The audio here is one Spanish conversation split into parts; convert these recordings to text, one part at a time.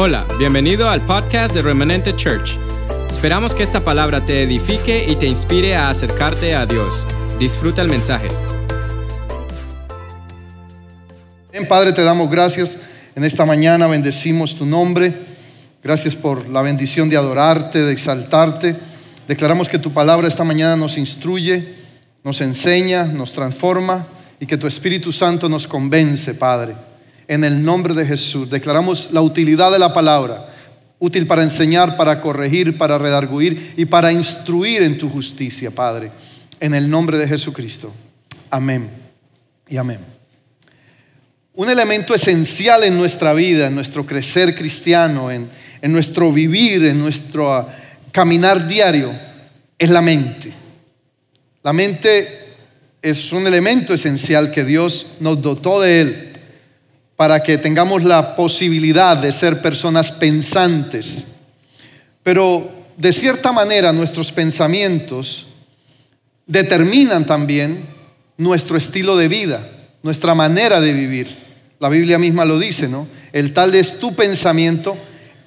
Hola, bienvenido al podcast de Remanente Church. Esperamos que esta palabra te edifique y te inspire a acercarte a Dios. Disfruta el mensaje. Padre, te damos gracias en esta mañana, bendecimos tu nombre. Gracias por la bendición de adorarte, de exaltarte. Declaramos que tu palabra esta mañana nos instruye, nos enseña, nos transforma y que tu Espíritu Santo nos convence, Padre en el nombre de Jesús. Declaramos la utilidad de la palabra, útil para enseñar, para corregir, para redarguir y para instruir en tu justicia, Padre, en el nombre de Jesucristo. Amén y amén. Un elemento esencial en nuestra vida, en nuestro crecer cristiano, en, en nuestro vivir, en nuestro ah, caminar diario, es la mente. La mente es un elemento esencial que Dios nos dotó de él para que tengamos la posibilidad de ser personas pensantes. Pero de cierta manera nuestros pensamientos determinan también nuestro estilo de vida, nuestra manera de vivir. La Biblia misma lo dice, ¿no? El tal es tu pensamiento,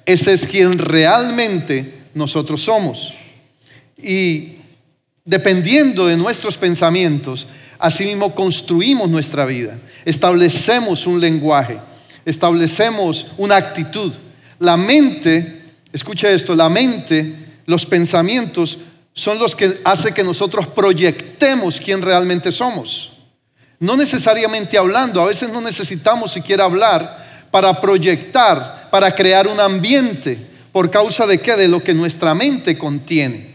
ese es quien realmente nosotros somos. Y dependiendo de nuestros pensamientos, Asimismo, construimos nuestra vida, establecemos un lenguaje, establecemos una actitud. La mente, escucha esto, la mente, los pensamientos son los que hacen que nosotros proyectemos quién realmente somos. No necesariamente hablando, a veces no necesitamos siquiera hablar para proyectar, para crear un ambiente, por causa de qué, de lo que nuestra mente contiene.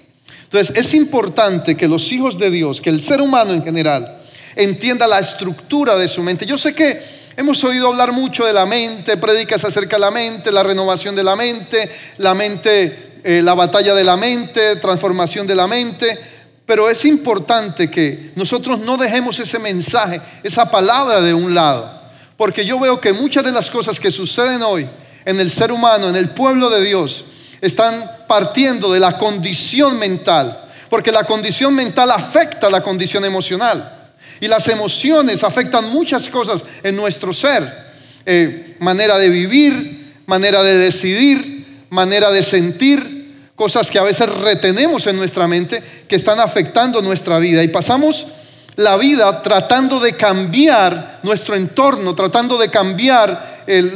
Entonces es importante que los hijos de Dios, que el ser humano en general, entienda la estructura de su mente. Yo sé que hemos oído hablar mucho de la mente, predicas acerca de la mente, la renovación de la mente, la mente, eh, la batalla de la mente, transformación de la mente, pero es importante que nosotros no dejemos ese mensaje, esa palabra de un lado, porque yo veo que muchas de las cosas que suceden hoy en el ser humano, en el pueblo de Dios, están partiendo de la condición mental, porque la condición mental afecta la condición emocional. Y las emociones afectan muchas cosas en nuestro ser. Eh, manera de vivir, manera de decidir, manera de sentir, cosas que a veces retenemos en nuestra mente que están afectando nuestra vida. Y pasamos la vida tratando de cambiar nuestro entorno, tratando de cambiar eh,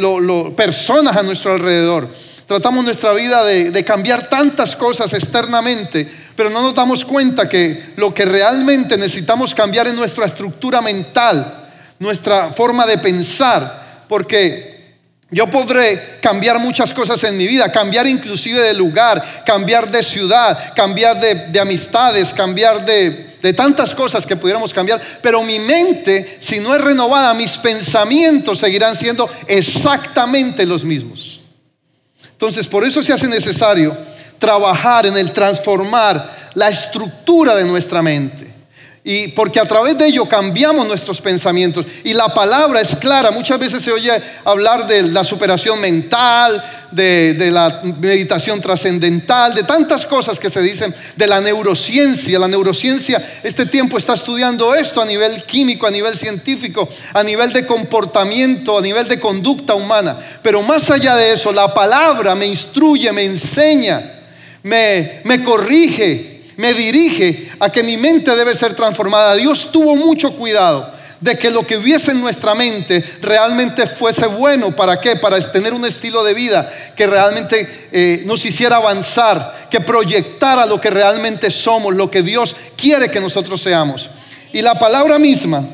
personas a nuestro alrededor. Tratamos nuestra vida de cambiar tantas cosas externamente pero no nos damos cuenta que lo que realmente necesitamos cambiar es nuestra estructura mental, nuestra forma de pensar, porque yo podré cambiar muchas cosas en mi vida, cambiar inclusive de lugar, cambiar de ciudad, cambiar de, amistades, cambiar de, de tantas cosas que pudiéramos cambiar, pero mi mente, si no es renovada, mis pensamientos seguirán siendo exactamente los mismos. Entonces, por eso se hace necesario trabajar en el transformar la estructura de nuestra mente. Y porque a través de ello cambiamos nuestros pensamientos. Y la palabra es clara. Muchas veces se oye hablar de la superación mental, de, la meditación trascendental, de tantas cosas que se dicen, de la neurociencia. La neurociencia, este tiempo está estudiando esto a nivel químico, a nivel científico, a nivel de comportamiento, a nivel de conducta humana. Pero más allá de eso, la palabra me instruye, me enseña me, corrige, me dirige a que mi mente debe ser transformada. Dios tuvo mucho cuidado de que lo que hubiese en nuestra mente realmente fuese bueno. ¿Para qué? Para tener un estilo de vida que realmente eh, nos hiciera avanzar, que proyectara lo que realmente somos, lo que Dios quiere que nosotros seamos. Y la palabra misma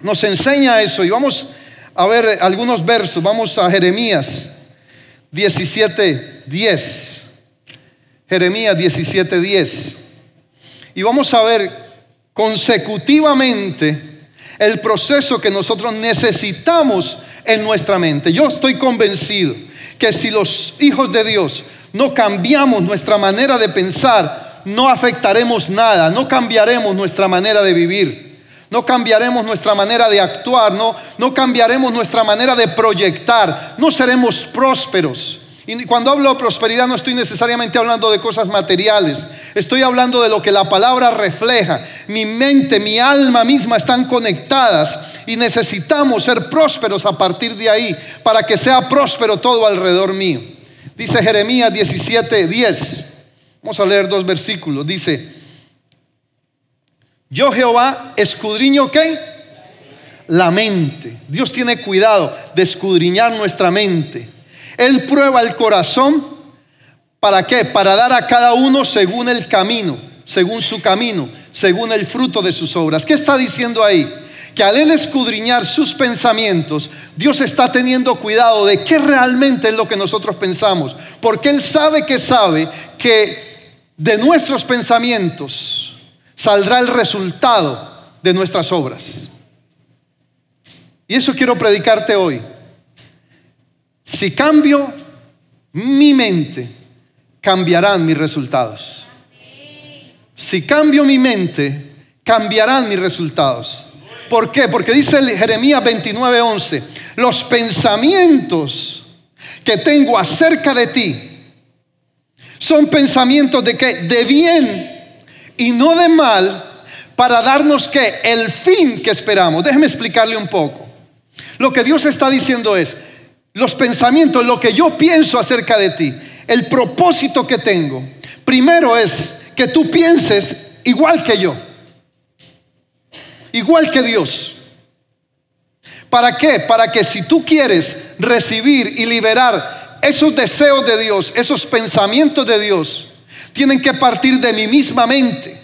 nos enseña eso. Y vamos a ver algunos versos. Vamos a Jeremías 17, 10. Jeremías 17:10. Y vamos a ver consecutivamente el proceso que nosotros necesitamos en nuestra mente. Yo estoy convencido que si los hijos de Dios no cambiamos nuestra manera de pensar, no afectaremos nada, no cambiaremos nuestra manera de vivir, no cambiaremos nuestra manera de actuar, no, no cambiaremos nuestra manera de proyectar, no seremos prósperos. Y cuando hablo de prosperidad no estoy necesariamente hablando de cosas materiales, estoy hablando de lo que la palabra refleja. Mi mente, mi alma misma están conectadas y necesitamos ser prósperos a partir de ahí para que sea próspero todo alrededor mío. Dice Jeremías 17, 10. Vamos a leer dos versículos. Dice, yo Jehová escudriño qué? La mente. Dios tiene cuidado de escudriñar nuestra mente. Él prueba el corazón. ¿Para qué? Para dar a cada uno según el camino, según su camino, según el fruto de sus obras. ¿Qué está diciendo ahí? Que al él escudriñar sus pensamientos, Dios está teniendo cuidado de qué realmente es lo que nosotros pensamos. Porque Él sabe que sabe que de nuestros pensamientos saldrá el resultado de nuestras obras. Y eso quiero predicarte hoy. Si cambio mi mente, cambiarán mis resultados. Si cambio mi mente, cambiarán mis resultados. ¿Por qué? Porque dice Jeremías 29:11, los pensamientos que tengo acerca de ti son pensamientos de que de bien y no de mal para darnos que el fin que esperamos. Déjeme explicarle un poco. Lo que Dios está diciendo es, los pensamientos, lo que yo pienso acerca de ti, el propósito que tengo, primero es que tú pienses igual que yo, igual que Dios. ¿Para qué? Para que si tú quieres recibir y liberar esos deseos de Dios, esos pensamientos de Dios, tienen que partir de mi misma mente.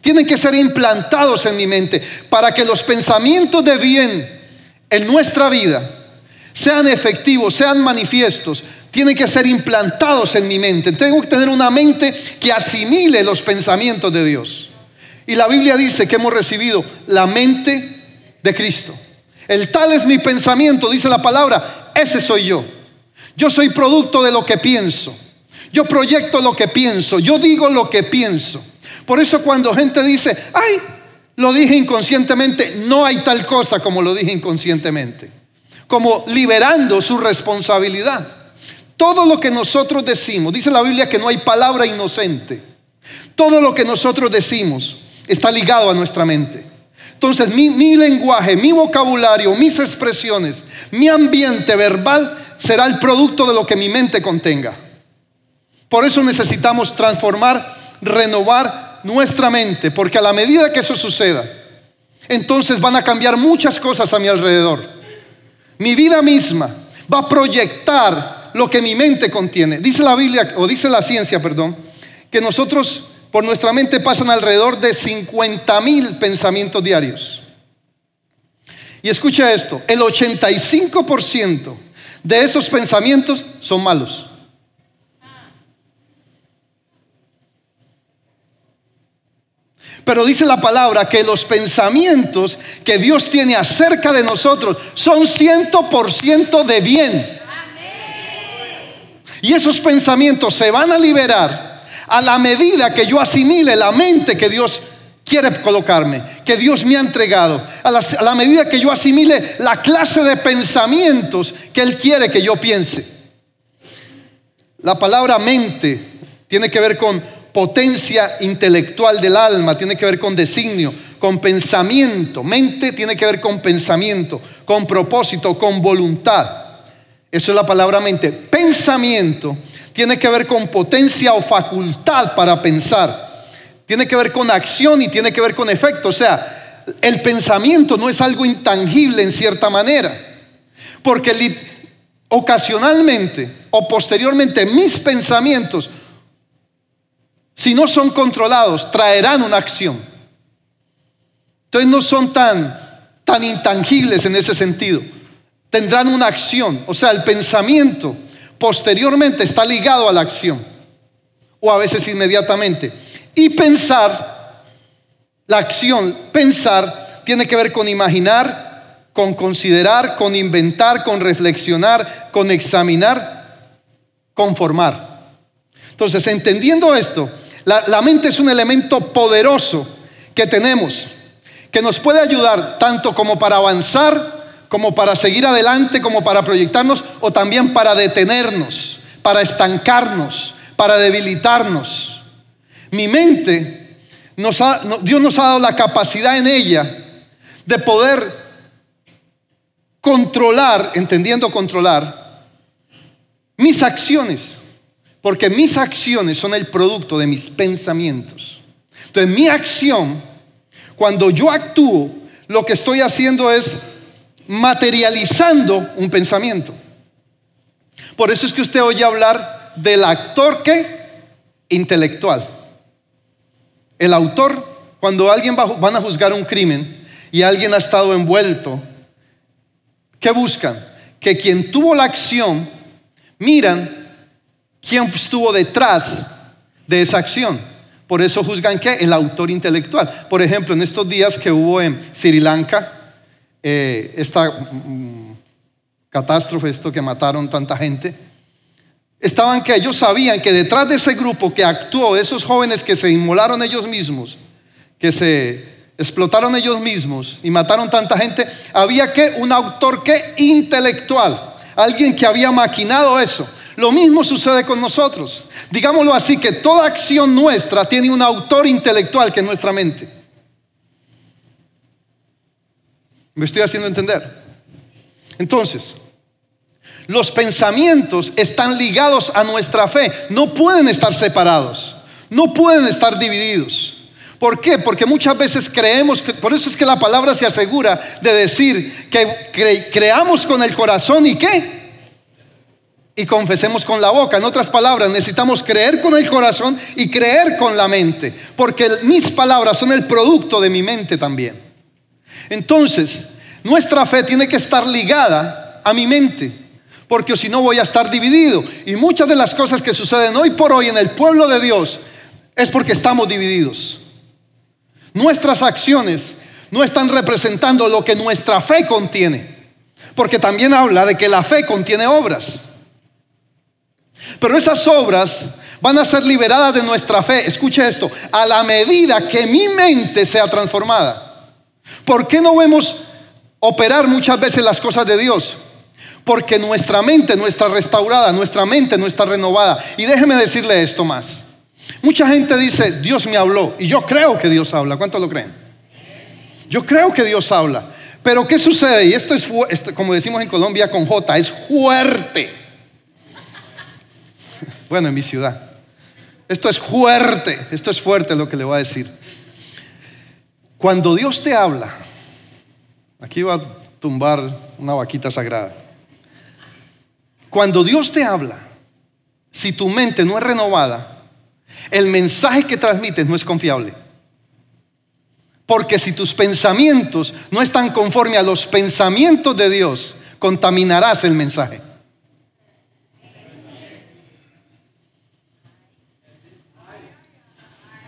Tienen que ser implantados en mi mente para que los pensamientos de bien en nuestra vida sean efectivos, sean manifiestos, tienen que ser implantados en mi mente. Tengo que tener una mente que asimile los pensamientos de Dios. Y la Biblia dice que hemos recibido la mente de Cristo. El tal es mi pensamiento, dice la palabra, ese soy yo. Yo soy producto de lo que pienso. Yo proyecto lo que pienso. Yo digo lo que pienso. Por eso cuando gente dice, ay, lo dije inconscientemente, no hay tal cosa como lo dije inconscientemente como liberando su responsabilidad. Todo lo que nosotros decimos, dice la Biblia que no hay palabra inocente. Todo lo que nosotros decimos está ligado a nuestra mente. Entonces mi, lenguaje, mi vocabulario, mis expresiones, mi ambiente verbal será el producto de lo que mi mente contenga. Por eso necesitamos transformar, renovar nuestra mente, porque a la medida que eso suceda, entonces van a cambiar muchas cosas a mi alrededor. Mi vida misma va a proyectar lo que mi mente contiene. Dice la Biblia, o dice la ciencia, perdón, que nosotros por nuestra mente pasan alrededor de 50 mil pensamientos diarios. Y escucha esto, el 85% de esos pensamientos son malos. Pero dice la palabra que los pensamientos que Dios tiene acerca de nosotros son ciento por ciento de bien. Y esos pensamientos se van a liberar a la medida que yo asimile la mente que Dios quiere colocarme, que Dios me ha entregado, a la, a la, medida que yo asimile la clase de pensamientos que Él quiere que yo piense. La palabra mente tiene que ver con potencia intelectual del alma, tiene que ver con designio, con pensamiento. Mente tiene que ver con pensamiento, con propósito, con voluntad. Eso es la palabra mente. Pensamiento tiene que ver con potencia o facultad para pensar. Tiene que ver con acción y tiene que ver con efecto. O sea, el pensamiento no es algo intangible en cierta manera. Porque ocasionalmente o posteriormente mis pensamientos si no son controlados, traerán una acción. Entonces no son tan, tan intangibles en ese sentido. Tendrán una acción. O sea, el pensamiento posteriormente está ligado a la acción. O a veces inmediatamente. Y pensar, la acción, pensar, tiene que ver con imaginar, con considerar, con inventar, con reflexionar, con examinar, con formar. Entonces, entendiendo esto, la, mente es un elemento poderoso que tenemos, que nos puede ayudar tanto como para avanzar, como para seguir adelante, como para proyectarnos, o también para detenernos, para estancarnos, para debilitarnos. Mi mente, Dios nos ha dado la capacidad en ella de poder controlar, entendiendo controlar, mis acciones, porque mis acciones son el producto de mis pensamientos. Entonces mi acción, cuando yo actúo, lo que estoy haciendo es materializando un pensamiento. Por eso es que usted oye hablar del actor que intelectual. El autor, cuando alguien va, van a juzgar un crimen y alguien ha estado envuelto, ¿qué buscan? Que quien tuvo la acción, miran quién estuvo detrás de esa acción. Por eso juzgan que el autor intelectual. Por ejemplo, en estos días que hubo en Sri Lanka, eh, esta mm, catástrofe, esto que mataron tanta gente, estaban que ellos sabían que detrás de ese grupo que actuó, esos jóvenes que se inmolaron ellos mismos, que se explotaron ellos mismos y mataron tanta gente, había que un autor que intelectual, alguien que había maquinado eso. Lo mismo sucede con nosotros. Digámoslo así, que toda acción nuestra tiene un autor intelectual que es nuestra mente. ¿Me estoy haciendo entender? Entonces, los pensamientos están ligados a nuestra fe, no pueden estar separados, no pueden estar divididos. ¿Por qué? Porque muchas veces creemos, que, por eso es que la palabra se asegura de decir que creamos con el corazón y qué? Y confesemos con la boca. En otras palabras, necesitamos creer con el corazón y creer con la mente, porque mis palabras son el producto de mi mente también. Entonces, nuestra fe tiene que estar ligada a mi mente, porque si no voy a estar dividido. Y muchas de las cosas que suceden hoy por hoy en el pueblo de Dios es porque estamos divididos. Nuestras acciones no están representando lo que nuestra fe contiene, porque también habla de que la fe contiene obras. Pero esas obras van a ser liberadas de nuestra fe. Escuche esto, a la medida que mi mente sea transformada. ¿Por qué no vemos operar muchas veces las cosas de Dios? Porque nuestra mente no está restaurada, nuestra mente no está renovada. Y déjeme decirle esto más. Mucha gente dice, Dios me habló. Y yo creo que Dios habla. ¿Cuántos lo creen? Yo creo que Dios habla. Pero ¿qué sucede? Y esto es, como decimos en Colombia con J, es fuerte. Bueno, en mi ciudad. Esto es fuerte, esto es fuerte lo que le voy a decir. Cuando Dios te habla, aquí va a tumbar una vaquita sagrada. Cuando Dios te habla, si tu mente no es renovada, el mensaje que transmites no es confiable. Porque si tus pensamientos no están conforme a los pensamientos de Dios, contaminarás el mensaje.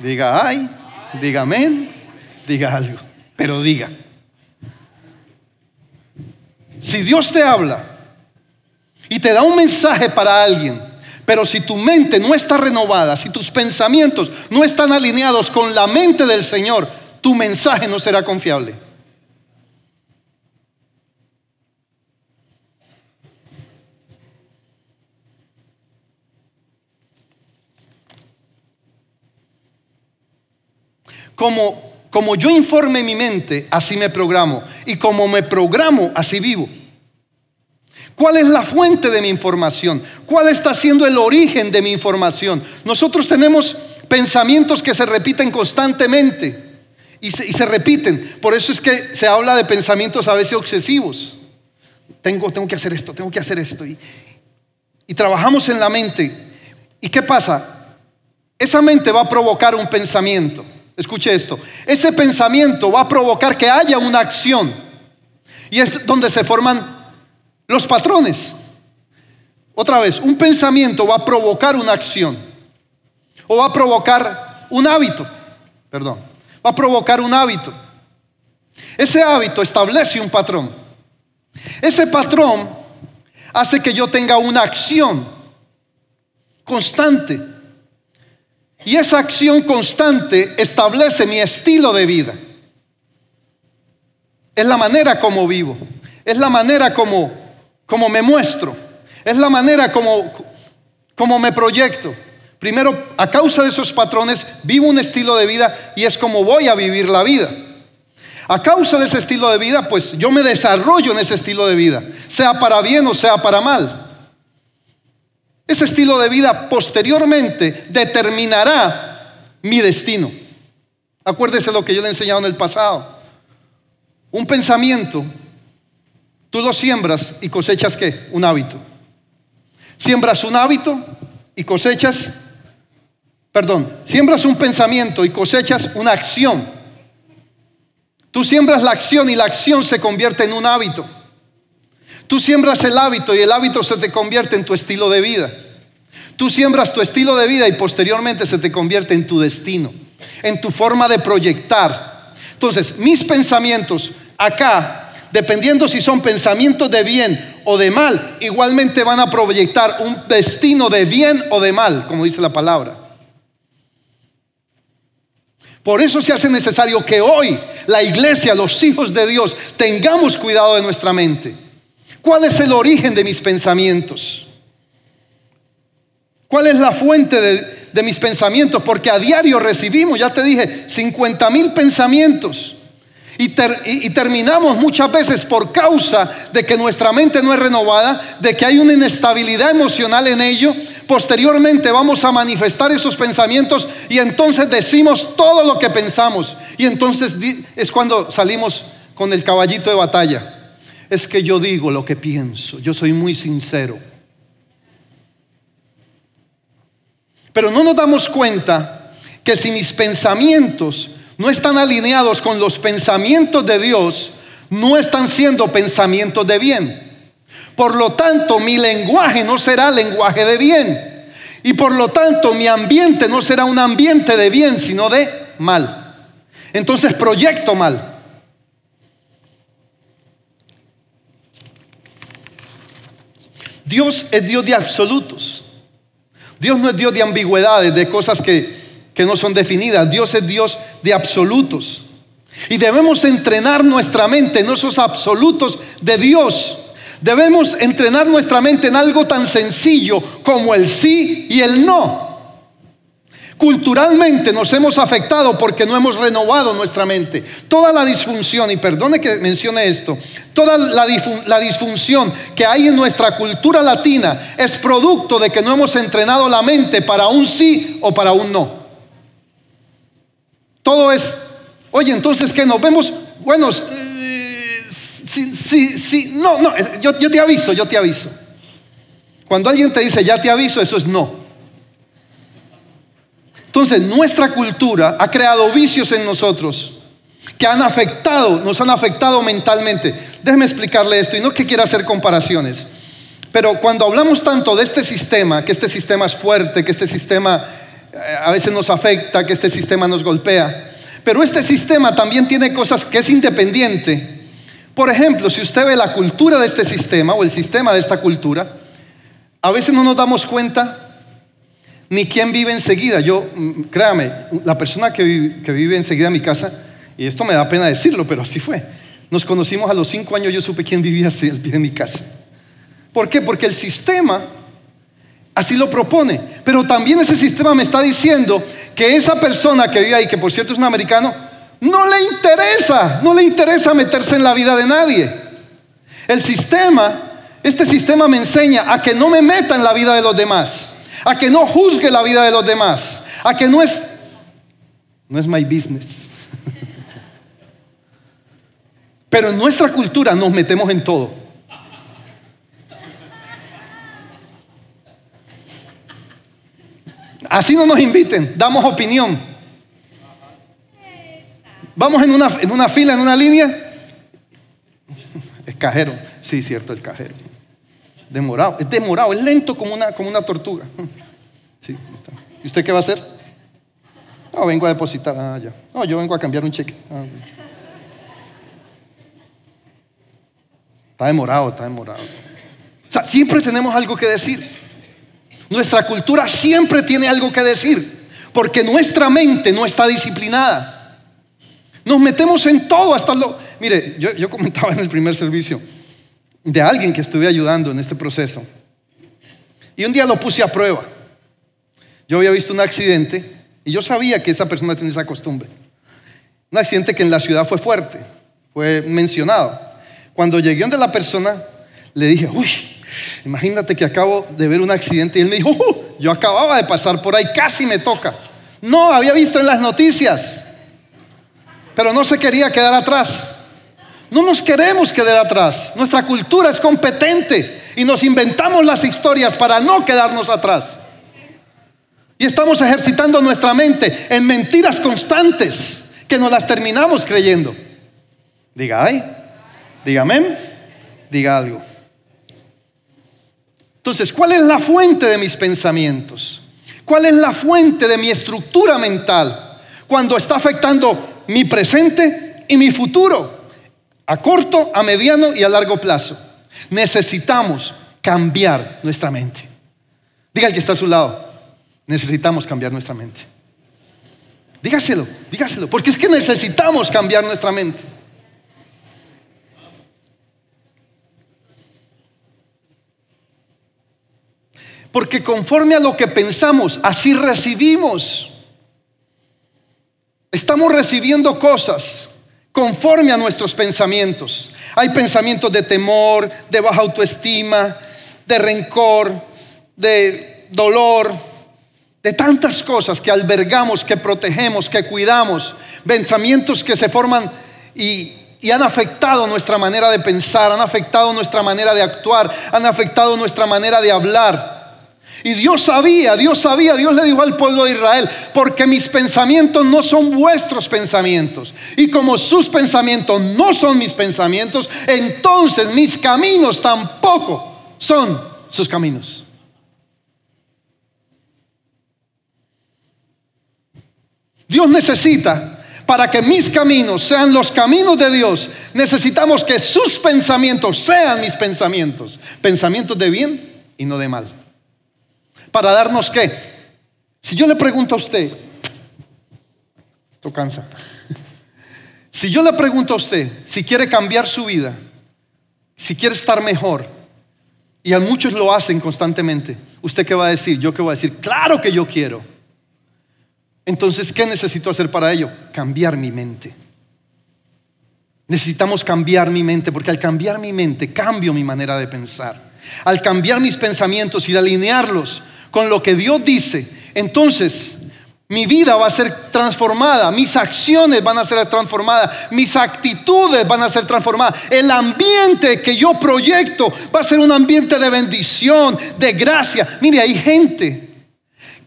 Diga ay, diga amén diga algo, pero diga. Si Dios te habla y te da un mensaje para alguien, pero si tu mente no está renovada, si tus pensamientos no están alineados con la mente del Señor, tu mensaje no será confiable. Como como yo informe mi mente, así me programo. Y como me programo, así vivo. ¿Cuál es la fuente de mi información? ¿Cuál está siendo el origen de mi información? Nosotros tenemos pensamientos que se repiten constantemente y se, repiten. Por eso es que se habla de pensamientos a veces obsesivos. Tengo, tengo que hacer esto, tengo que hacer esto. Y, y trabajamos en la mente. ¿Y qué pasa? Esa mente va a provocar un pensamiento. Escuche esto. Ese pensamiento va a provocar que haya una acción. Y es donde se forman los patrones. Otra vez, un pensamiento va a provocar una acción. O va a provocar un hábito. Perdón. Va a provocar un hábito. Ese hábito establece un patrón. Ese patrón hace que yo tenga una acción constante. Y esa acción constante establece mi estilo de vida. Es la manera como vivo. es la manera como, como me muestro, es la manera como, como me proyecto. Primero, a causa de esos patrones, vivo un estilo de vida y es como voy a vivir la vida. A causa de ese estilo de vida, pues yo me desarrollo en ese estilo de vida, sea para bien o sea para mal. Ese estilo de vida posteriormente determinará mi destino. Acuérdese lo que yo le he enseñado en el pasado. Un pensamiento, tú lo siembras y cosechas qué? Un hábito. Siembras un hábito y cosechas, perdón, siembras un pensamiento y cosechas una acción. Tú siembras la acción y la acción se convierte en un hábito. Tú siembras el hábito y el hábito se te convierte en tu estilo de vida. Tú siembras tu estilo de vida y posteriormente se te convierte en tu destino, en tu forma de proyectar. Entonces, mis pensamientos acá, dependiendo si son pensamientos de bien o de mal, igualmente van a proyectar un destino de bien o de mal, como dice la palabra. Por eso se hace necesario que hoy la iglesia, los hijos de Dios, tengamos cuidado de nuestra mente. ¿Cuál es el origen de mis pensamientos? ¿Cuál es la fuente de, mis pensamientos? Porque a diario recibimos, ya te dije, 50 mil pensamientos. Y, y, terminamos muchas veces por causa de que nuestra mente no es renovada, de que hay una inestabilidad emocional en ello. Posteriormente vamos a manifestar esos pensamientos y entonces decimos todo lo que pensamos. Y entonces es cuando salimos con el caballito de batalla es que yo digo lo que pienso, yo soy muy sincero. Pero no nos damos cuenta que si mis pensamientos no están alineados con los pensamientos de Dios, no están siendo pensamientos de bien. Por lo tanto, mi lenguaje no será lenguaje de bien. Y por lo tanto, mi ambiente no será un ambiente de bien, sino de mal. Entonces proyecto mal. Dios es Dios de absolutos. Dios no es Dios de ambigüedades, de cosas que, que no son definidas. Dios es Dios de absolutos. Y debemos entrenar nuestra mente en esos absolutos de Dios. Debemos entrenar nuestra mente en algo tan sencillo como el sí y el no. Culturalmente nos hemos afectado porque no hemos renovado nuestra mente. Toda la disfunción, y perdone que mencione esto, toda la, disfunción que hay en nuestra cultura latina es producto de que no hemos entrenado la mente para un sí o para un no. Todo es, oye, entonces que nos vemos, bueno, sí, sí, sí, no, no, yo, yo te aviso, yo te aviso. Cuando alguien te dice, ya te aviso, eso es no. Entonces, nuestra cultura ha creado vicios en nosotros que han afectado, nos han afectado mentalmente. Déjeme explicarle esto y no que quiera hacer comparaciones. Pero cuando hablamos tanto de este sistema, que este sistema es fuerte, que este sistema eh, a veces nos afecta, que este sistema nos golpea, pero este sistema también tiene cosas que es independiente. Por ejemplo, si usted ve la cultura de este sistema o el sistema de esta cultura, a veces no nos damos cuenta ni quién vive enseguida. Yo, mm, créame, la persona que vive, enseguida en mi casa, y esto me da pena decirlo, pero así fue. Nos conocimos a los cinco años, yo supe quién vivía al pie de mi casa. ¿Por qué? Porque el sistema así lo propone. Pero también ese sistema me está diciendo que esa persona que vive ahí, que por cierto es un americano, no le interesa, no le interesa meterse en la vida de nadie. El sistema, este sistema me enseña a que no me meta en la vida de los demás a que no juzgue la vida de los demás, a que no es, no es my business. Pero en nuestra cultura nos metemos en todo. Así no nos inviten, damos opinión. Vamos en una, en una fila, en una línea. Es cajero, sí, cierto, el cajero. Demorado, es demorado, es lento como una, como una tortuga. Sí, ¿Y usted qué va a hacer? No, vengo a depositar. Ah, ya. No, yo vengo a cambiar un cheque. Ah, está demorado, está demorado. O sea, siempre tenemos algo que decir. Nuestra cultura siempre tiene algo que decir, porque nuestra mente no está disciplinada. Nos metemos en todo, hasta lo... Mire, yo, yo comentaba en el primer servicio, de alguien que estuve ayudando en este proceso. Y un día lo puse a prueba. Yo había visto un accidente y yo sabía que esa persona tenía esa costumbre. Un accidente que en la ciudad fue fuerte, fue mencionado. Cuando llegué donde la persona, le dije, uy, imagínate que acabo de ver un accidente. Y él me dijo, uh, yo acababa de pasar por ahí, casi me toca. No, había visto en las noticias, pero no se quería quedar atrás. No nos queremos quedar atrás. Nuestra cultura es competente y nos inventamos las historias para no quedarnos atrás. Y estamos ejercitando nuestra mente en mentiras constantes que nos las terminamos creyendo. Diga ay, diga amén, diga algo. Entonces, ¿cuál es la fuente de mis pensamientos? ¿Cuál es la fuente de mi estructura mental cuando está afectando mi presente y mi futuro? A corto, a mediano y a largo plazo. Necesitamos cambiar nuestra mente. Diga el que está a su lado, necesitamos cambiar nuestra mente. Dígaselo, dígaselo, porque es que necesitamos cambiar nuestra mente. Porque conforme a lo que pensamos, así recibimos. Estamos recibiendo cosas conforme a nuestros pensamientos. Hay pensamientos de temor, de baja autoestima, de rencor, de dolor, de tantas cosas que albergamos, que protegemos, que cuidamos, pensamientos que se forman y, han afectado nuestra manera de pensar, han afectado nuestra manera de actuar, han afectado nuestra manera de hablar. Y Dios sabía, Dios sabía, Dios le dijo al pueblo de Israel, porque mis pensamientos no son vuestros pensamientos. Y como sus pensamientos no son mis pensamientos, entonces mis caminos tampoco son sus caminos. Dios necesita, para que mis caminos sean los caminos de Dios, necesitamos que sus pensamientos sean mis pensamientos. Pensamientos de bien y no de mal. ¿Para darnos qué? Si yo le pregunto a usted, esto cansa. Si yo le pregunto a usted si quiere cambiar su vida, si quiere estar mejor, y a muchos lo hacen constantemente, ¿usted qué va a decir? Yo qué voy a decir, claro que yo quiero. Entonces, ¿qué necesito hacer para ello? Cambiar mi mente. Necesitamos cambiar mi mente, porque al cambiar mi mente cambio mi manera de pensar. Al cambiar mis pensamientos y alinearlos con lo que Dios dice, entonces mi vida va a ser transformada, mis acciones van a ser transformadas, mis actitudes van a ser transformadas. El ambiente que yo proyecto va a ser un ambiente de bendición, de gracia. Mire, hay gente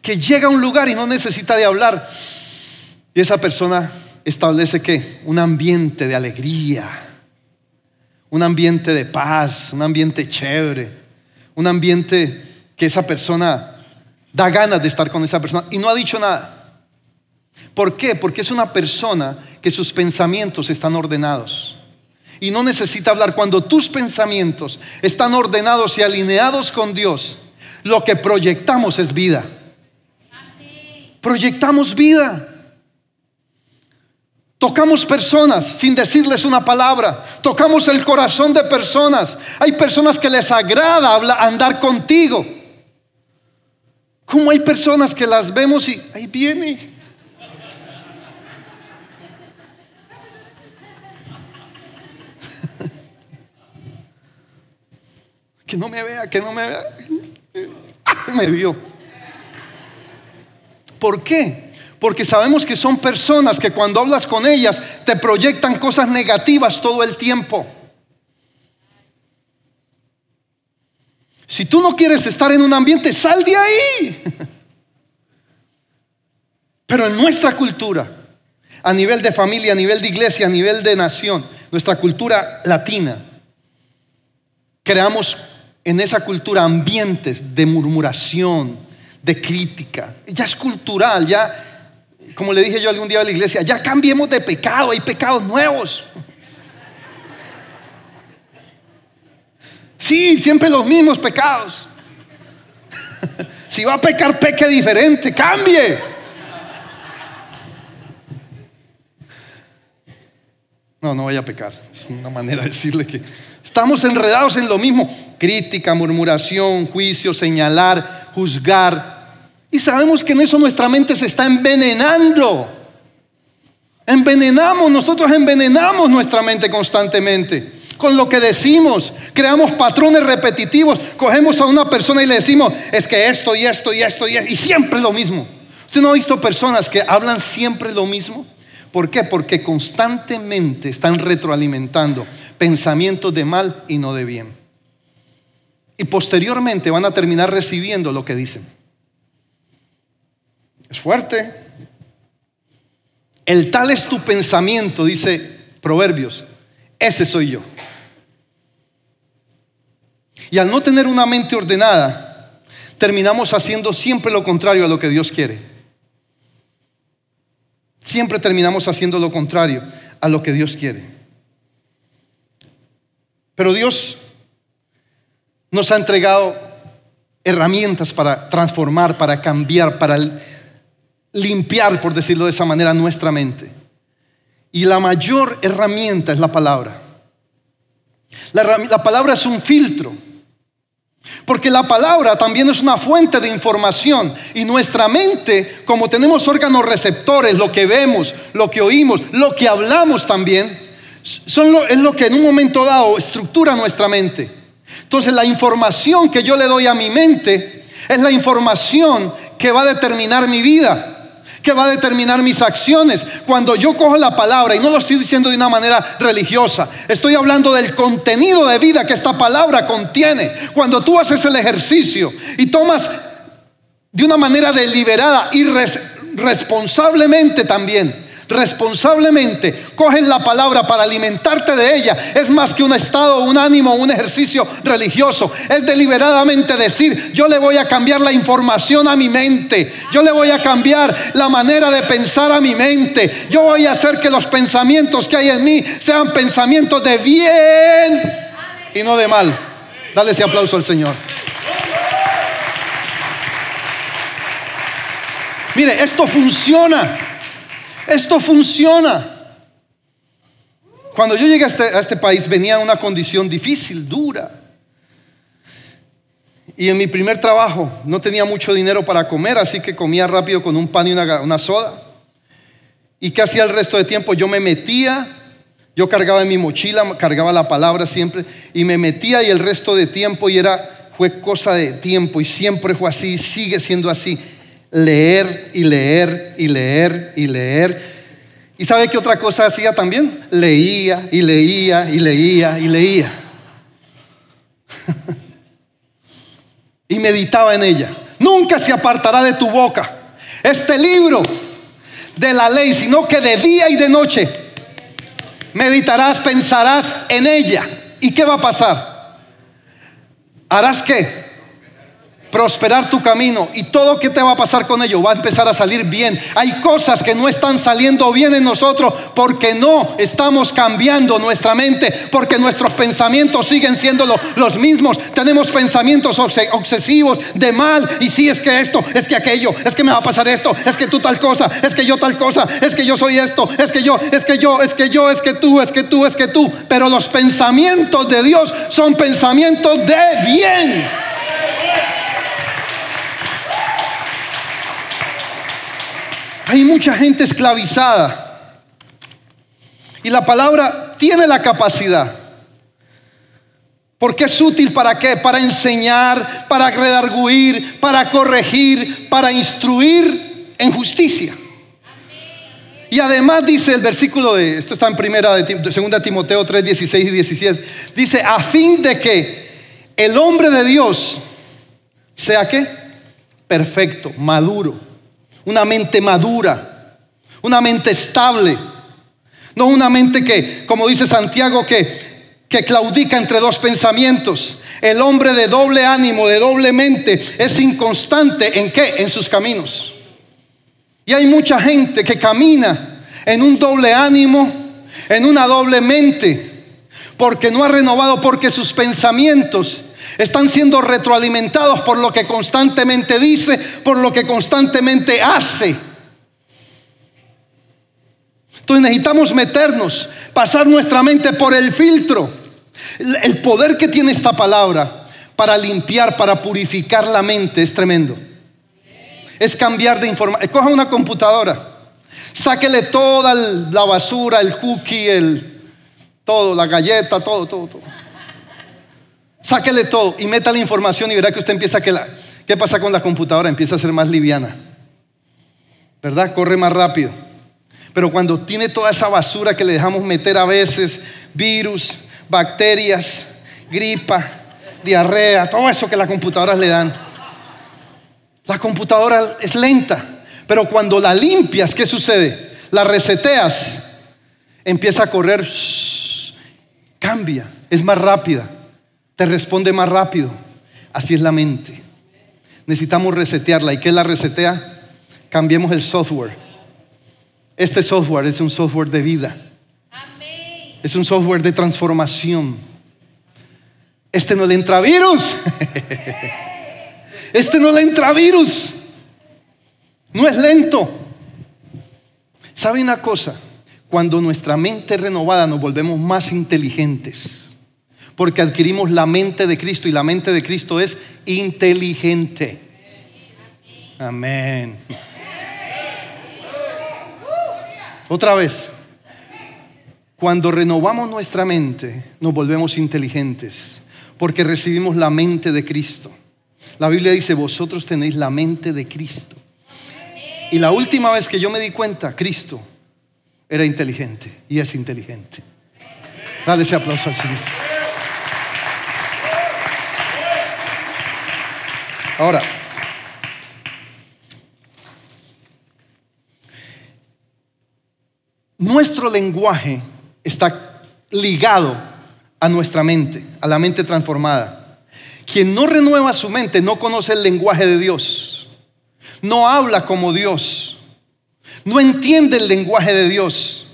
que llega a un lugar y no necesita de hablar. Y esa persona establece que un ambiente de alegría, un ambiente de paz, un ambiente chévere, un ambiente que esa persona da ganas de estar con esa persona y no ha dicho nada. ¿Por qué? Porque es una persona que sus pensamientos están ordenados. Y no necesita hablar. Cuando tus pensamientos están ordenados y alineados con Dios, lo que proyectamos es vida. Proyectamos vida. Tocamos personas sin decirles una palabra. Tocamos el corazón de personas. Hay personas que les agrada andar contigo. Como hay personas que las vemos y ahí viene. que no me vea, que no me vea. me vio. ¿Por qué? Porque sabemos que son personas que cuando hablas con ellas te proyectan cosas negativas todo el tiempo. Si tú no quieres estar en un ambiente, sal de ahí. Pero en nuestra cultura, a nivel de familia, a nivel de iglesia, a nivel de nación, nuestra cultura latina, creamos en esa cultura ambientes de murmuración, de crítica. Ya es cultural, ya, como le dije yo algún día a la iglesia, ya cambiemos de pecado, hay pecados nuevos. Sí, siempre los mismos pecados. si va a pecar, peque diferente, cambie. No, no vaya a pecar. Es una manera de decirle que Estamos enredados en lo mismo. Crítica, murmuración, juicio, señalar, juzgar. Y sabemos que en eso nuestra mente se está envenenando. Envenenamos, nosotros envenenamos nuestra mente constantemente con lo que decimos. Creamos patrones repetitivos. Cogemos a una persona y le decimos, es que esto y esto y esto y esto, y siempre lo mismo. ¿Usted no ha visto personas que hablan siempre lo mismo? ¿Por qué? Porque constantemente están retroalimentando pensamientos de mal y no de bien. Y posteriormente van a terminar recibiendo lo que dicen. Es fuerte. El tal es tu pensamiento, dice Proverbios. Ese soy yo. Y al no tener una mente ordenada, terminamos haciendo siempre lo contrario a lo que Dios quiere. Siempre terminamos haciendo lo contrario a lo que Dios quiere. Pero Dios nos ha entregado herramientas para transformar, para cambiar, para limpiar, por decirlo de esa manera, nuestra mente. Y la mayor herramienta es la palabra. La, palabra es un filtro. Porque la palabra también es una fuente de información y nuestra mente, como tenemos órganos receptores, lo que vemos, lo que oímos, lo que hablamos también, son es lo que en un momento dado estructura nuestra mente. Entonces la información que yo le doy a mi mente es la información que va a determinar mi vida que va a determinar mis acciones. Cuando yo cojo la palabra, y no lo estoy diciendo de una manera religiosa, estoy hablando del contenido de vida que esta palabra contiene. Cuando tú haces el ejercicio y tomas de una manera deliberada y responsablemente también responsablemente coges la palabra para alimentarte de ella, es más que un estado, un ánimo, un ejercicio religioso. Es deliberadamente decir, yo le voy a cambiar la información a mi mente, yo le voy a cambiar la manera de pensar a mi mente, yo voy a hacer que los pensamientos que hay en mí sean pensamientos de bien y no de mal. Dale ese aplauso al Señor. Mire, esto funciona. Esto funciona. Cuando yo llegué este, a este, país venía una condición difícil, dura. Y en mi primer trabajo no tenía mucho dinero para comer, así que comía rápido con un pan y una, una soda. ¿Y qué hacía el resto de tiempo? Yo me metía, yo cargaba en mi mochila, cargaba la palabra siempre, y me metía y el resto de tiempo, y era, fue cosa de tiempo, y siempre fue así, sigue siendo así leer y leer y leer y leer. ¿Y sabe qué otra cosa hacía también? Leía y leía y leía y leía. y meditaba en ella. Nunca se apartará de tu boca este libro de la ley, sino que de día y de noche meditarás, pensarás en ella. ¿Y qué va a pasar? ¿Harás qué? Prosperar tu camino y todo que te va a pasar con ello va a empezar a salir bien. Hay cosas que no están saliendo bien en nosotros porque no estamos cambiando nuestra mente, porque nuestros pensamientos siguen siendo los mismos. Tenemos pensamientos obsesivos de mal y si es que esto, es que aquello, es que me va a pasar esto, es que tú tal cosa, es que yo tal cosa, es que yo soy esto, es que yo, es que yo, es que yo, es que tú, es que tú, es que tú. Pero los pensamientos de Dios son pensamientos de bien. Hay mucha gente esclavizada. Y la palabra tiene la capacidad. Porque es útil para qué? Para enseñar, para redarguir, para corregir, para instruir en justicia. Y además dice el versículo de, esto está en primera de, 2 Timoteo 3, 16 y 17, dice, a fin de que el hombre de Dios sea qué? Perfecto, maduro una mente madura, una mente estable, no una mente que, como dice Santiago, que, que claudica entre dos pensamientos. El hombre de doble ánimo, de doble mente, es inconstante en qué? En sus caminos. Y hay mucha gente que camina en un doble ánimo, en una doble mente, porque no ha renovado, porque sus pensamientos están siendo retroalimentados por lo que constantemente dice, por lo que constantemente hace. Entonces necesitamos meternos, pasar nuestra mente por el filtro El, poder que tiene esta palabra para limpiar, para purificar la mente es tremendo. Es cambiar de información. Coja una computadora, sáquele toda la basura, el cookie, el todo, la galleta, todo, todo, todo. Sáquele todo y meta la información y verá que usted empieza a que la, ¿Qué pasa con la computadora? Empieza a ser más liviana. ¿Verdad? Corre más rápido. Pero cuando tiene toda esa basura que le dejamos meter a veces, virus, bacterias, gripa, diarrea, todo eso que las computadoras le dan. La computadora es lenta, pero cuando la limpias, ¿qué sucede? La reseteas, empieza a correr, cambia, es más rápida, te responde más rápido. Así es la mente. Necesitamos resetearla. ¿Y qué la resetea? Cambiemos el software. Este software es un software de vida. Es un software de transformación. Este no le entra virus. Este no le entra virus. No es lento. ¿Sabe una cosa? Cuando nuestra mente es renovada nos volvemos más inteligentes. Porque adquirimos la mente de Cristo y la mente de Cristo es inteligente. Amén. Otra vez. Cuando renovamos nuestra mente, nos volvemos inteligentes, porque recibimos la mente de Cristo. La Biblia dice, vosotros tenéis la mente de Cristo. Y la última vez que yo me di cuenta, Cristo era inteligente y es inteligente. Dale ese aplauso al Señor. Ahora, nuestro lenguaje está ligado a nuestra mente, a la mente transformada. Quien no renueva su mente no conoce el lenguaje de Dios, no habla como Dios, no entiende el lenguaje de Dios.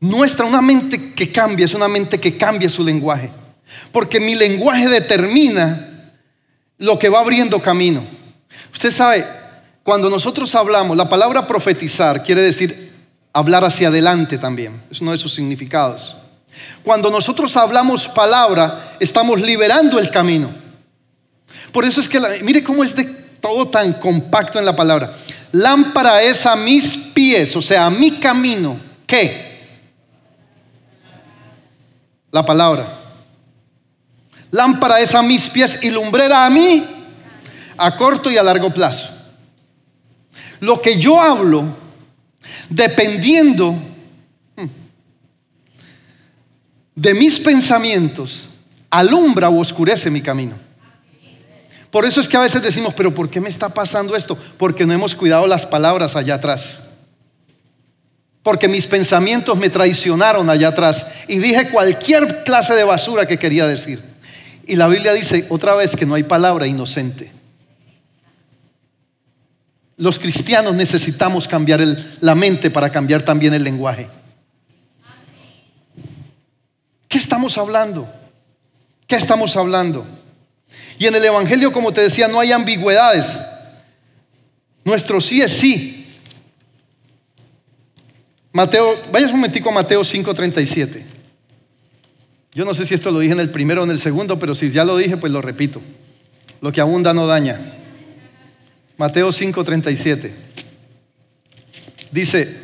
Nuestra, una mente que cambia, es una mente que cambia su lenguaje. Porque mi lenguaje determina lo que va abriendo camino. Usted sabe, cuando nosotros hablamos, la palabra profetizar quiere decir hablar hacia adelante también. Es uno de sus significados. Cuando nosotros hablamos palabra, estamos liberando el camino. Por eso es que, mire cómo es de todo tan compacto en la palabra. Lámpara es a mis pies, o sea, a mi camino. ¿Qué? La palabra. Lámpara es a mis pies y lumbrera a mí a corto y a largo plazo. Lo que yo hablo, dependiendo hmm, de mis pensamientos, alumbra o oscurece mi camino. Por eso es que a veces decimos, pero ¿por qué me está pasando esto? Porque no hemos cuidado las palabras allá atrás. Porque mis pensamientos me traicionaron allá atrás y dije cualquier clase de basura que quería decir. Y la Biblia dice otra vez que no hay palabra inocente. Los cristianos necesitamos cambiar la mente para cambiar también el lenguaje. ¿Qué estamos hablando? ¿Qué estamos hablando? Y en el Evangelio, como te decía, no hay ambigüedades. Nuestro sí es sí. Mateo, vayas un momentico a Mateo 5:37. Yo no sé si esto lo dije en el primero o en el segundo, pero si ya lo dije, pues lo repito. Lo que abunda no daña. Mateo 5:37. Dice,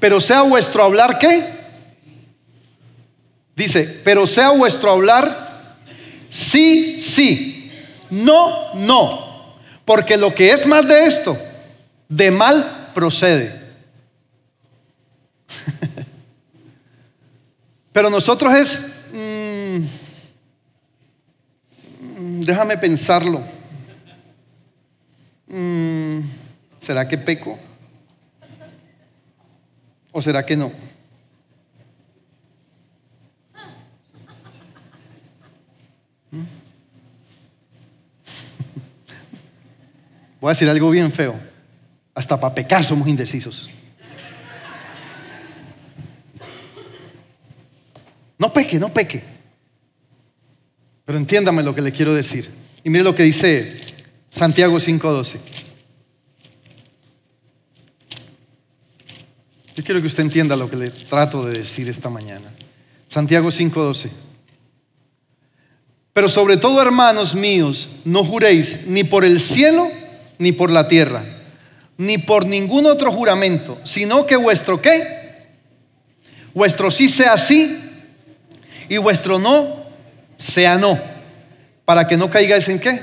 pero sea vuestro hablar qué? Dice, pero sea vuestro hablar sí, sí, no, no. Porque lo que es más de esto, de mal procede. Pero nosotros es, mm, déjame pensarlo. Mm, ¿Será que peco? ¿O será que no? ¿Mm? Voy a decir algo bien feo. Hasta para pecar somos indecisos. No peque, no peque. Pero entiéndame lo que le quiero decir. Y mire lo que dice Santiago 5:12. Yo quiero que usted entienda lo que le trato de decir esta mañana. Santiago 5:12. Pero sobre todo, hermanos míos, no juréis ni por el cielo ni por la tierra, ni por ningún otro juramento, sino que vuestro qué? Vuestro sí sea sí y vuestro no sea no, para que no caigáis en qué?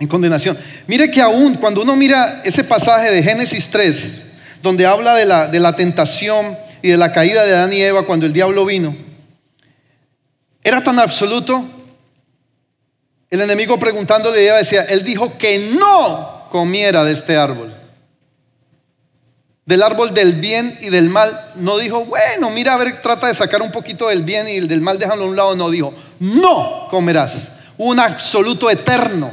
En condenación. Mire que aún cuando uno mira ese pasaje de Génesis 3, donde habla de la, de la tentación y de la caída de Adán y Eva cuando el diablo vino, era tan absoluto el enemigo preguntándole a Eva decía, él dijo que no comiera de este árbol. Del árbol del bien y del mal. No dijo, bueno, mira, a ver, trata de sacar un poquito del bien y del mal, déjalo a un lado. No dijo, no comerás. Un absoluto eterno.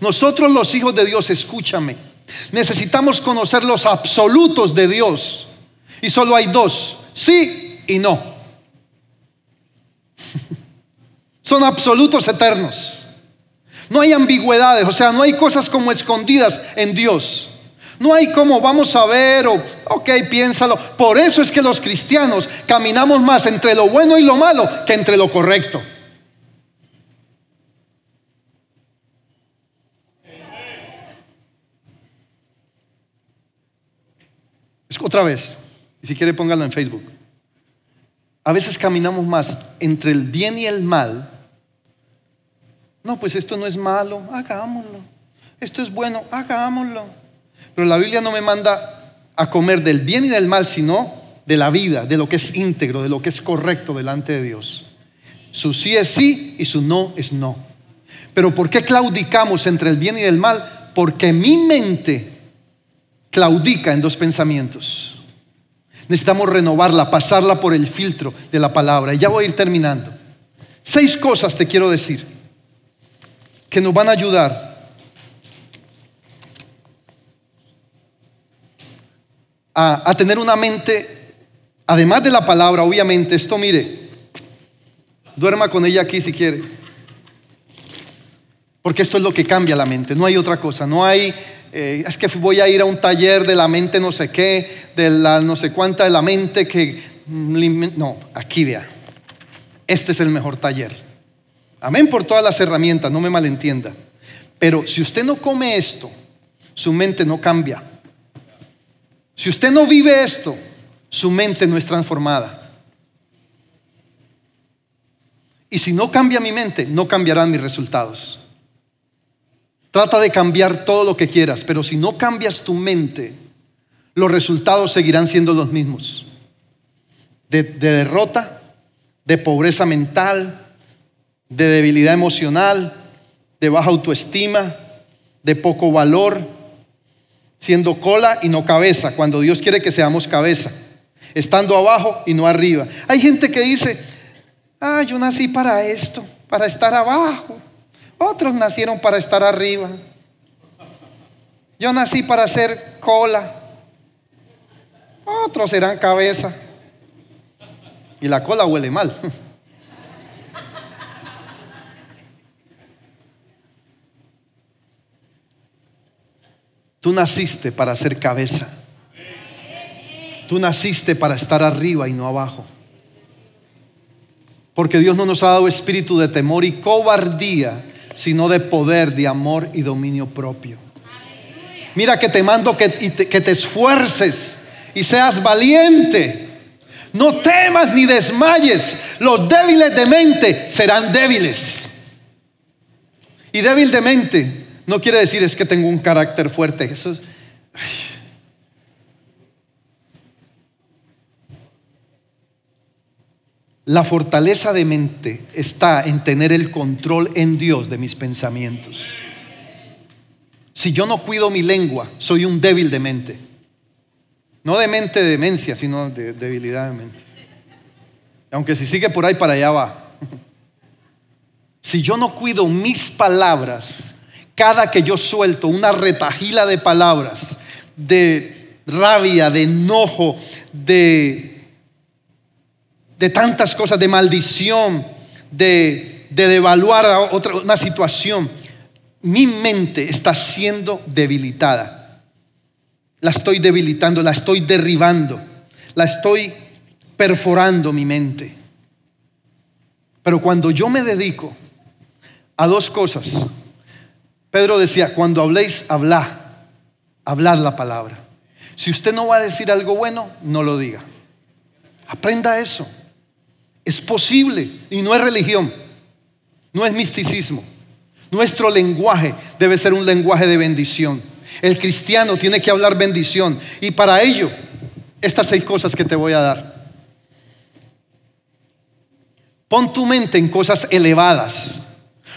Nosotros los hijos de Dios, escúchame. Necesitamos conocer los absolutos de Dios. Y solo hay dos, sí y no. Son absolutos eternos. No hay ambigüedades, o sea, no hay cosas como escondidas en Dios. No hay como vamos a ver o, ok, piénsalo. Por eso es que los cristianos caminamos más entre lo bueno y lo malo que entre lo correcto. Otra vez, y si quiere póngalo en Facebook. A veces caminamos más entre el bien y el mal no, pues esto no es malo, hagámoslo. Esto es bueno, hagámoslo. Pero la Biblia no me manda a comer del bien y del mal, sino de la vida, de lo que es íntegro, de lo que es correcto delante de Dios. Su sí es sí y su no es no. Pero ¿por qué claudicamos entre el bien y el mal? Porque mi mente claudica en dos pensamientos. Necesitamos renovarla, pasarla por el filtro de la palabra. Y ya voy a ir terminando. Seis cosas te quiero decir que nos van a ayudar a, tener una mente, además de la palabra, obviamente, esto mire, duerma con ella aquí si quiere. Porque esto es lo que cambia la mente, no hay otra cosa, no hay, eh, es que voy a ir a un taller de la mente no sé qué, de la no sé cuánta de la mente que... No, aquí vea, este es el mejor taller. Amén por todas las herramientas, no me malentienda. Pero si usted no come esto, su mente no cambia. Si usted no vive esto, su mente no es transformada. Y si no cambia mi mente, no cambiarán mis resultados. Trata de cambiar todo lo que quieras, pero si no cambias tu mente, los resultados seguirán siendo los mismos. De, de derrota, de pobreza mental, de debilidad emocional, de baja autoestima, de poco valor, siendo cola y no cabeza, cuando Dios quiere que seamos cabeza, estando abajo y no arriba. Hay gente que dice, ah, yo nací para esto, para estar abajo. Otros nacieron para estar arriba. Yo nací para ser cola. Otros serán cabeza. Y la cola huele mal. Tú naciste para ser cabeza. Tú naciste para estar arriba y no abajo. Porque Dios no nos ha dado espíritu de temor y cobardía, sino de poder, de amor y dominio propio. Mira que te mando que, que te esfuerces y seas valiente. No temas ni desmayes. Los débiles de mente serán débiles. Y débil de mente no quiere decir es que tengo un carácter fuerte. Eso es. La fortaleza de mente está en tener el control en Dios de mis pensamientos. Si yo no cuido mi lengua, soy un débil de mente. No de mente de demencia, sino de debilidad de mente. Aunque si sigue por ahí, para allá va. Si yo no cuido mis palabras, cada que yo suelto una retajila de palabras, de rabia, de enojo, de, de tantas cosas, de maldición, de, de devaluar a otra, una situación, mi mente está siendo debilitada. La estoy debilitando, la estoy derribando. la estoy perforando mi mente. Pero cuando yo me dedico a dos cosas, Pedro decía, cuando habléis, hablad, hablad la palabra. Si usted no va a decir algo bueno, no lo diga. Aprenda eso. Es posible y no es religión, no es misticismo. Nuestro lenguaje debe ser un lenguaje de bendición. El cristiano tiene que hablar bendición y para ello estas seis cosas que te voy a dar. Pon tu mente en cosas elevadas.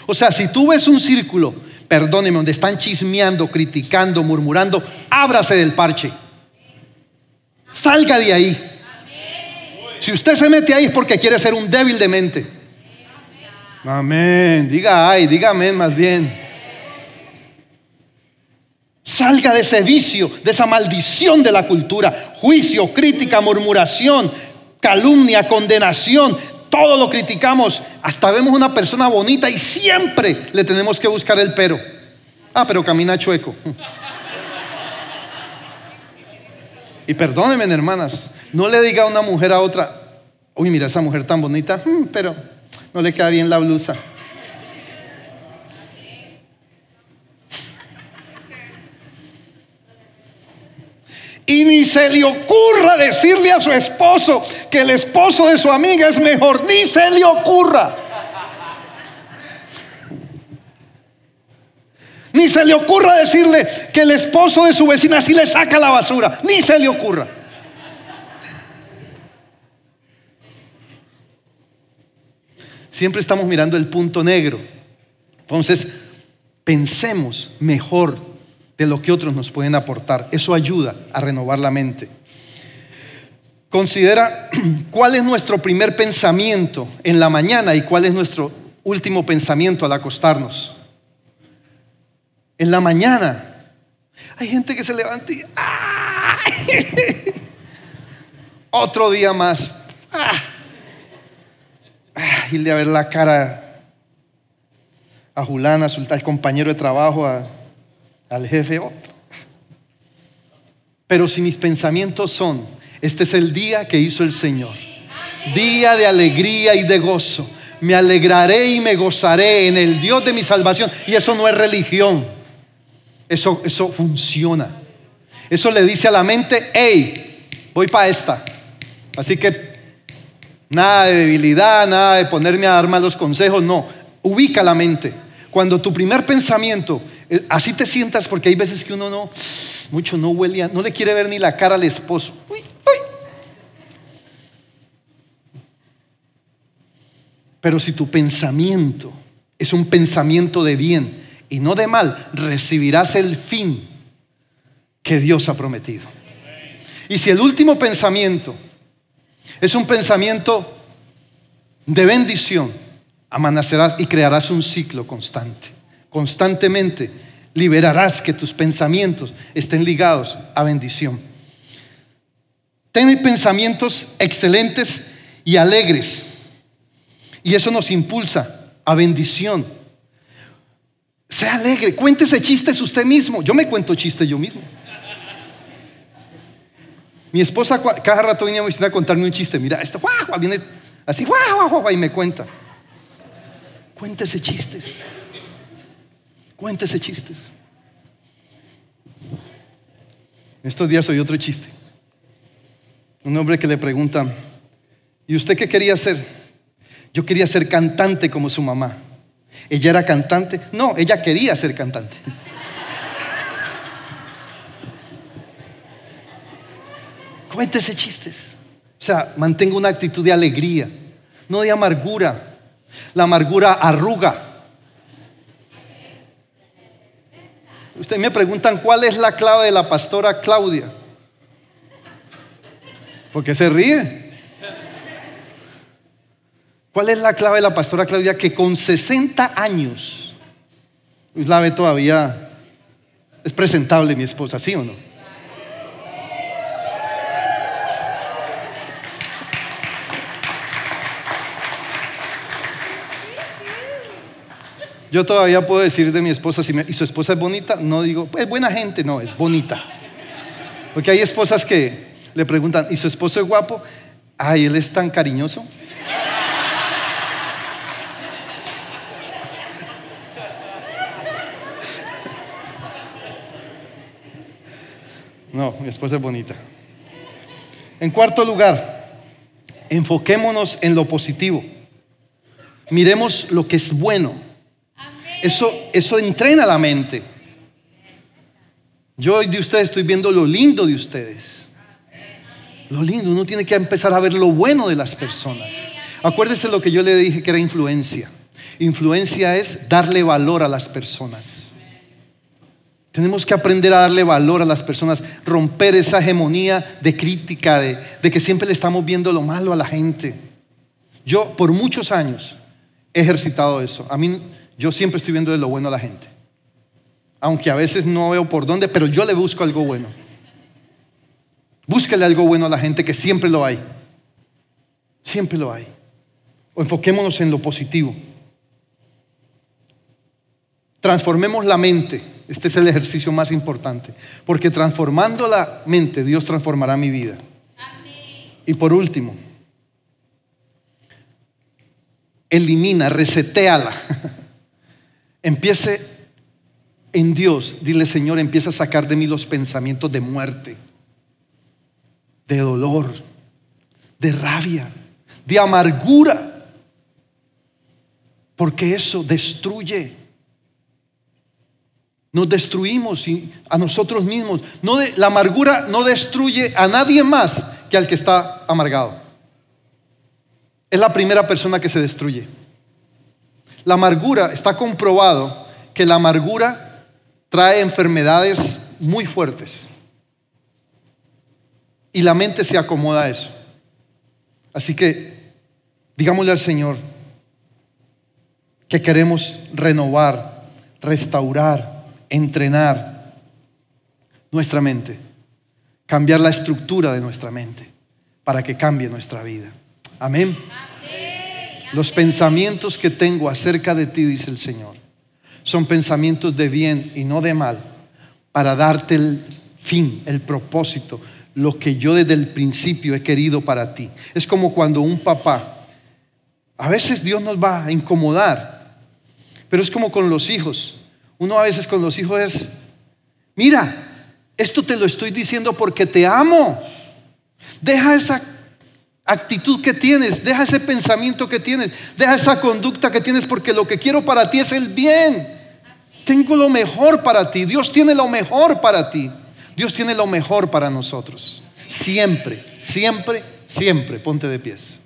O sea, si tú ves un círculo, perdóneme, donde están chismeando, criticando, murmurando, ábrase del parche. Salga de ahí. Si usted se mete ahí es porque quiere ser un débil de mente. Amén. Diga ay, diga amén más bien. Salga de ese vicio, de esa maldición de la cultura. Juicio, crítica, murmuración, calumnia, condenación. Todo lo criticamos. Hasta vemos una persona bonita y siempre le tenemos que buscar el pero. Ah, pero camina chueco. Y perdónenme, hermanas, no le diga a una mujer a otra, uy, mira esa mujer tan bonita, mm, pero no le queda bien la blusa. Y ni se le ocurra decirle a su esposo que el esposo de su amiga es mejor, ni se le ocurra. Ni se le ocurra decirle que el esposo de su vecina sí le saca la basura, ni se le ocurra. Siempre estamos mirando el punto negro. Entonces, pensemos mejor de lo que otros nos pueden aportar. Eso ayuda a renovar la mente. Considera cuál es nuestro primer pensamiento en la mañana y cuál es nuestro último pensamiento al acostarnos. En la mañana hay gente que se levanta y otro día más. ¡Ah! irle a ver la cara a Julana, al compañero de trabajo, al jefe, otro. Pero si mis pensamientos son, este es el día que hizo el Señor, día de alegría y de gozo, me alegraré y me gozaré en el Dios de mi salvación. Y eso no es religión, eso, eso funciona. Eso le dice a la mente, hey, voy para esta. Así que Nada de debilidad, nada de ponerme a dar malos consejos, no. Ubica la mente. Cuando tu primer pensamiento, así te sientas porque hay veces que uno no, mucho no huele, no le quiere ver ni la cara al esposo. Pero si tu pensamiento es un pensamiento de bien y no de mal, recibirás el fin que Dios ha prometido. Y si el último pensamiento es un pensamiento de bendición. Amanecerás y crearás un ciclo constante. Constantemente liberarás que tus pensamientos estén ligados a bendición. Ten pensamientos excelentes y alegres. Y eso nos impulsa a bendición. Sea alegre, cuéntese chistes usted mismo. Yo me cuento chistes yo mismo. Mi esposa cada rato viene a contarme un chiste. Mira, esto viene así, y me cuenta. Cuéntese chistes. Cuéntese chistes. Estos días oí otro chiste. Un hombre que le pregunta, ¿y usted qué quería ser? Yo quería ser cantante como su mamá. ¿Ella era cantante? No, ella quería ser cantante. Cuéntese chistes. O sea, mantenga una actitud de alegría, no de amargura. La amargura arruga. Ustedes me preguntan cuál es la clave de la pastora Claudia. Porque se ríe. ¿Cuál es la clave de la pastora Claudia que con 60 años, la ve todavía, es presentable mi esposa, ¿sí o no? Yo todavía puedo decir de mi esposa, si y su esposa es bonita, no digo, es buena gente, no, es bonita. Porque hay esposas que le preguntan, ¿y su esposo es guapo? Ay, él es tan cariñoso. No, mi esposa es bonita. En cuarto lugar, enfoquémonos en lo positivo. Miremos lo que es bueno. Eso, eso entrena la mente. Yo de ustedes estoy viendo lo lindo de ustedes. Lo lindo, uno tiene que empezar a ver lo bueno de las personas. Acuérdese lo que yo le dije que era influencia. Influencia es darle valor a las personas. Tenemos que aprender a darle valor a las personas, romper esa hegemonía de crítica, de, de, que siempre le estamos viendo lo malo a la gente. Yo por muchos años he ejercitado eso. A mí, yo siempre estoy viendo de lo bueno a la gente. Aunque a veces no veo por dónde, pero yo le busco algo bueno. Búsquele algo bueno a la gente que siempre lo hay. Siempre lo hay. O enfoquémonos en lo positivo. Transformemos la mente este es el ejercicio más importante. Porque transformando la mente, Dios transformará mi vida. Y por último, elimina, reseteala. Empiece en Dios. Dile, Señor, empieza a sacar de mí los pensamientos de muerte, de dolor, de rabia, de amargura. Porque eso destruye nos destruimos a nosotros mismos. La amargura no destruye a nadie más que al que está amargado. Es la primera persona que se destruye. La amargura, está comprobado que la amargura trae enfermedades muy fuertes. Y la mente se acomoda a eso. Así que digámosle al Señor que queremos renovar, restaurar, entrenar nuestra mente, cambiar la estructura de nuestra mente para que cambie nuestra vida. Amén. Los pensamientos que tengo acerca de ti, dice el Señor, son pensamientos de bien y no de mal, para darte el fin, el propósito, lo que yo desde el principio he querido para ti. Es como cuando un papá, a veces Dios nos va a incomodar, pero es como con los hijos. Uno a veces con los hijos es, mira, esto te lo estoy diciendo porque te amo. Deja esa actitud que tienes, deja ese pensamiento que tienes, deja esa conducta que tienes porque lo que quiero para ti es el bien. Tengo lo mejor para ti, Dios tiene lo mejor para ti, Dios tiene lo mejor para nosotros. Siempre, siempre, siempre, ponte de pies.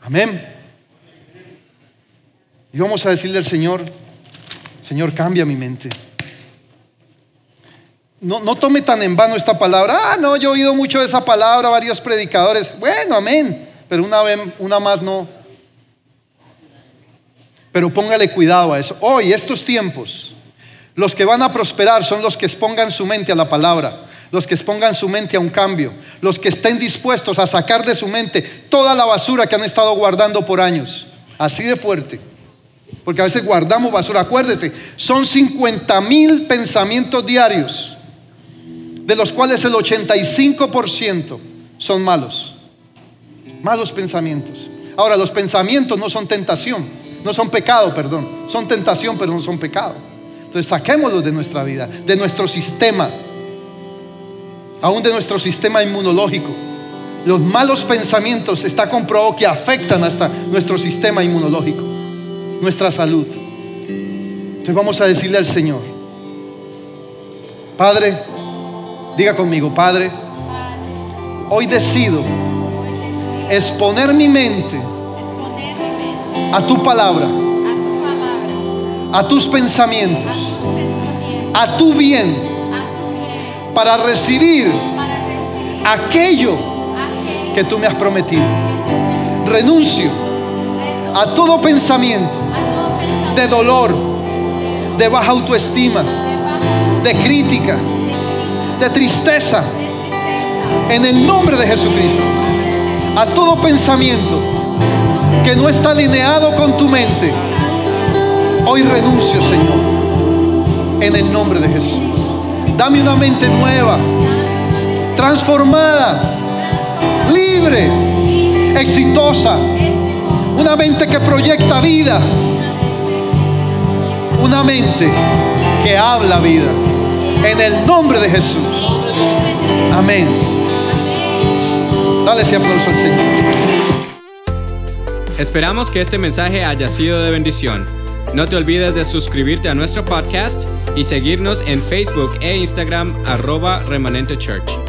Amén. Y vamos a decirle al Señor, Señor, cambia mi mente. No, tome tan en vano esta palabra. Ah, no, yo he oído mucho de esa palabra, varios predicadores. Bueno, amén. Pero una vez, una más no. Pero póngale cuidado a eso. Hoy, estos tiempos, los que van a prosperar son los que expongan su mente a la palabra, los que expongan su mente a un cambio, los que estén dispuestos a sacar de su mente toda la basura que han estado guardando por años. Así de fuerte. Porque a veces guardamos basura. Acuérdese, son 50 mil pensamientos diarios, de los cuales el 85% son malos. Malos pensamientos. Ahora, los pensamientos no son tentación, no son pecado, perdón. Son tentación, pero no son pecado. Entonces, saquémoslos de nuestra vida, de nuestro sistema, aún de nuestro sistema inmunológico. Los malos pensamientos está comprobado que afectan hasta nuestro sistema inmunológico nuestra salud. Entonces vamos a decirle al Señor, Padre, diga conmigo, Padre, hoy decido exponer mi mente a tu palabra, a tus pensamientos, a tu bien, para recibir aquello que tú me has prometido. Renuncio a todo pensamiento de dolor, de baja autoestima, de crítica, de tristeza. En el nombre de Jesucristo. A todo pensamiento que no está alineado con tu mente. Hoy renuncio, Señor. En el nombre de Jesús. Dame una mente nueva. transformada, libre, exitosa, una mente que proyecta vida, una mente que habla vida. En el nombre de Jesús. Amén. Dale ese aplauso al Señor. Esperamos que este mensaje haya sido de bendición. No te olvides de suscribirte a nuestro podcast y seguirnos en Facebook e Instagram arroba remanente church.